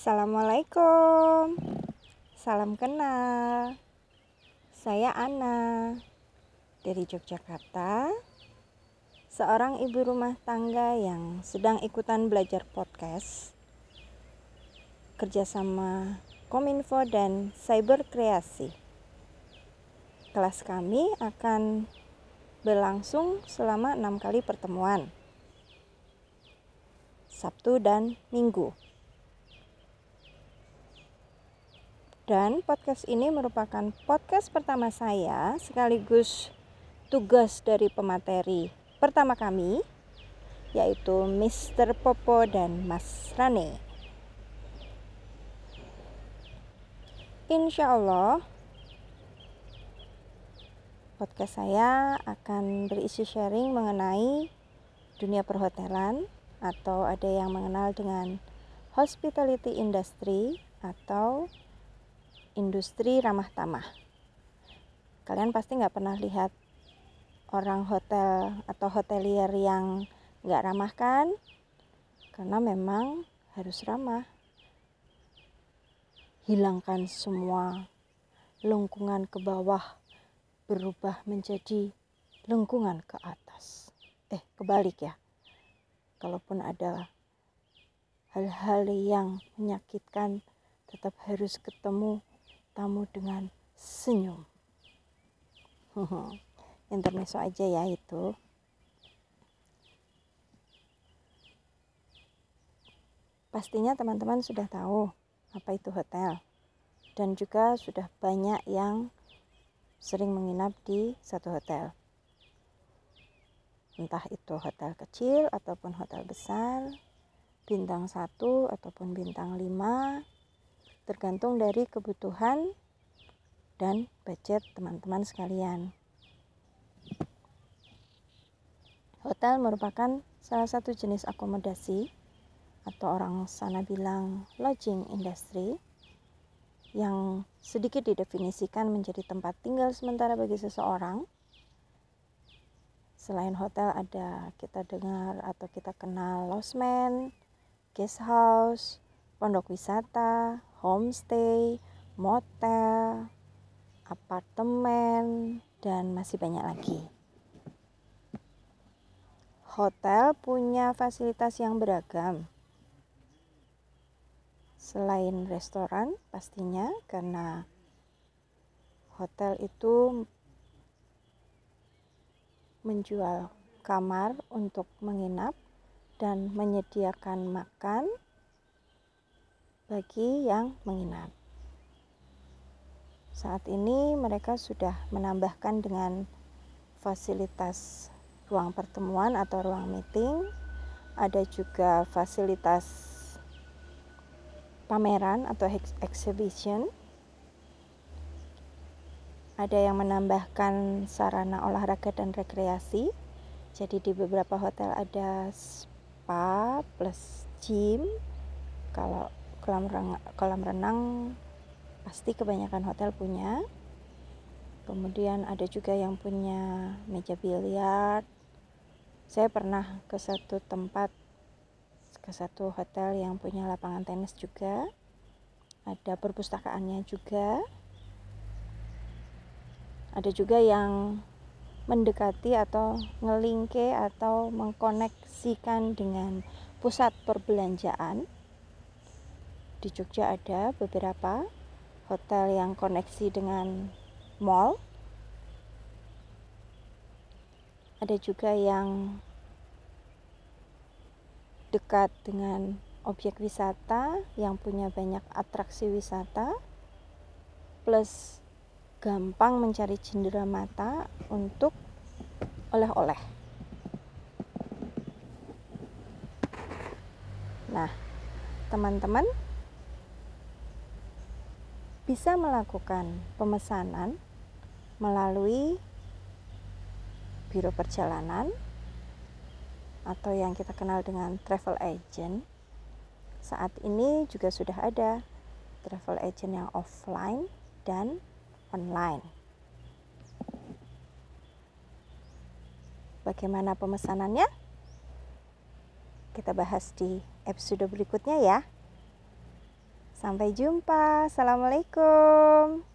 Assalamualaikum. Salam kenal. Saya Ana dari Yogyakarta. Seorang ibu rumah tangga yang sedang ikutan belajar podcast kerjasama Kominfo dan Cyber Kreasi. Kelas kami akan berlangsung selama enam kali pertemuan. Sabtu dan Minggu. Dan podcast ini merupakan podcast pertama saya sekaligus tugas dari pemateri pertama kami yaitu Mr. Popo dan Mas Rane. Insya Allah podcast saya akan berisi sharing mengenai dunia perhotelan atau ada yang mengenal dengan hospitality industry atau industri ramah tamah. Kalian pasti nggak pernah lihat orang hotel atau hotelier yang nggak ramah kan? Karena memang harus ramah. Hilangkan semua lengkungan ke bawah berubah menjadi lengkungan ke atas. Eh, kebalik ya. Kalaupun ada hal-hal yang menyakitkan, tetap harus ketemu tamu dengan senyum. Intermezzo aja ya itu. Pastinya teman-teman sudah tahu apa itu hotel. Dan juga sudah banyak yang sering menginap di satu hotel. Entah itu hotel kecil ataupun hotel besar, bintang satu ataupun bintang lima, tergantung dari kebutuhan dan budget teman-teman sekalian. Hotel merupakan salah satu jenis akomodasi atau orang sana bilang lodging industry yang sedikit didefinisikan menjadi tempat tinggal sementara bagi seseorang. Selain hotel ada kita dengar atau kita kenal losmen, guest house, pondok wisata, homestay, motel, apartemen, dan masih banyak lagi. Hotel punya fasilitas yang beragam. Selain restoran, pastinya karena hotel itu menjual kamar untuk menginap dan menyediakan makan bagi yang menginap. Saat ini mereka sudah menambahkan dengan fasilitas ruang pertemuan atau ruang meeting, ada juga fasilitas pameran atau exhibition. Ada yang menambahkan sarana olahraga dan rekreasi. Jadi di beberapa hotel ada spa plus gym. Kalau kolam renang, kolam renang pasti kebanyakan hotel punya. Kemudian ada juga yang punya meja biliar. Saya pernah ke satu tempat ke satu hotel yang punya lapangan tenis juga. Ada perpustakaannya juga. Ada juga yang mendekati atau ngelingke atau mengkoneksikan dengan pusat perbelanjaan di Jogja ada beberapa hotel yang koneksi dengan mall. Ada juga yang dekat dengan objek wisata yang punya banyak atraksi wisata plus gampang mencari cindera mata untuk oleh-oleh. Nah, teman-teman bisa melakukan pemesanan melalui biro perjalanan atau yang kita kenal dengan travel agent. Saat ini juga sudah ada travel agent yang offline dan online. Bagaimana pemesanannya? Kita bahas di episode berikutnya ya. Sampai jumpa. Assalamualaikum.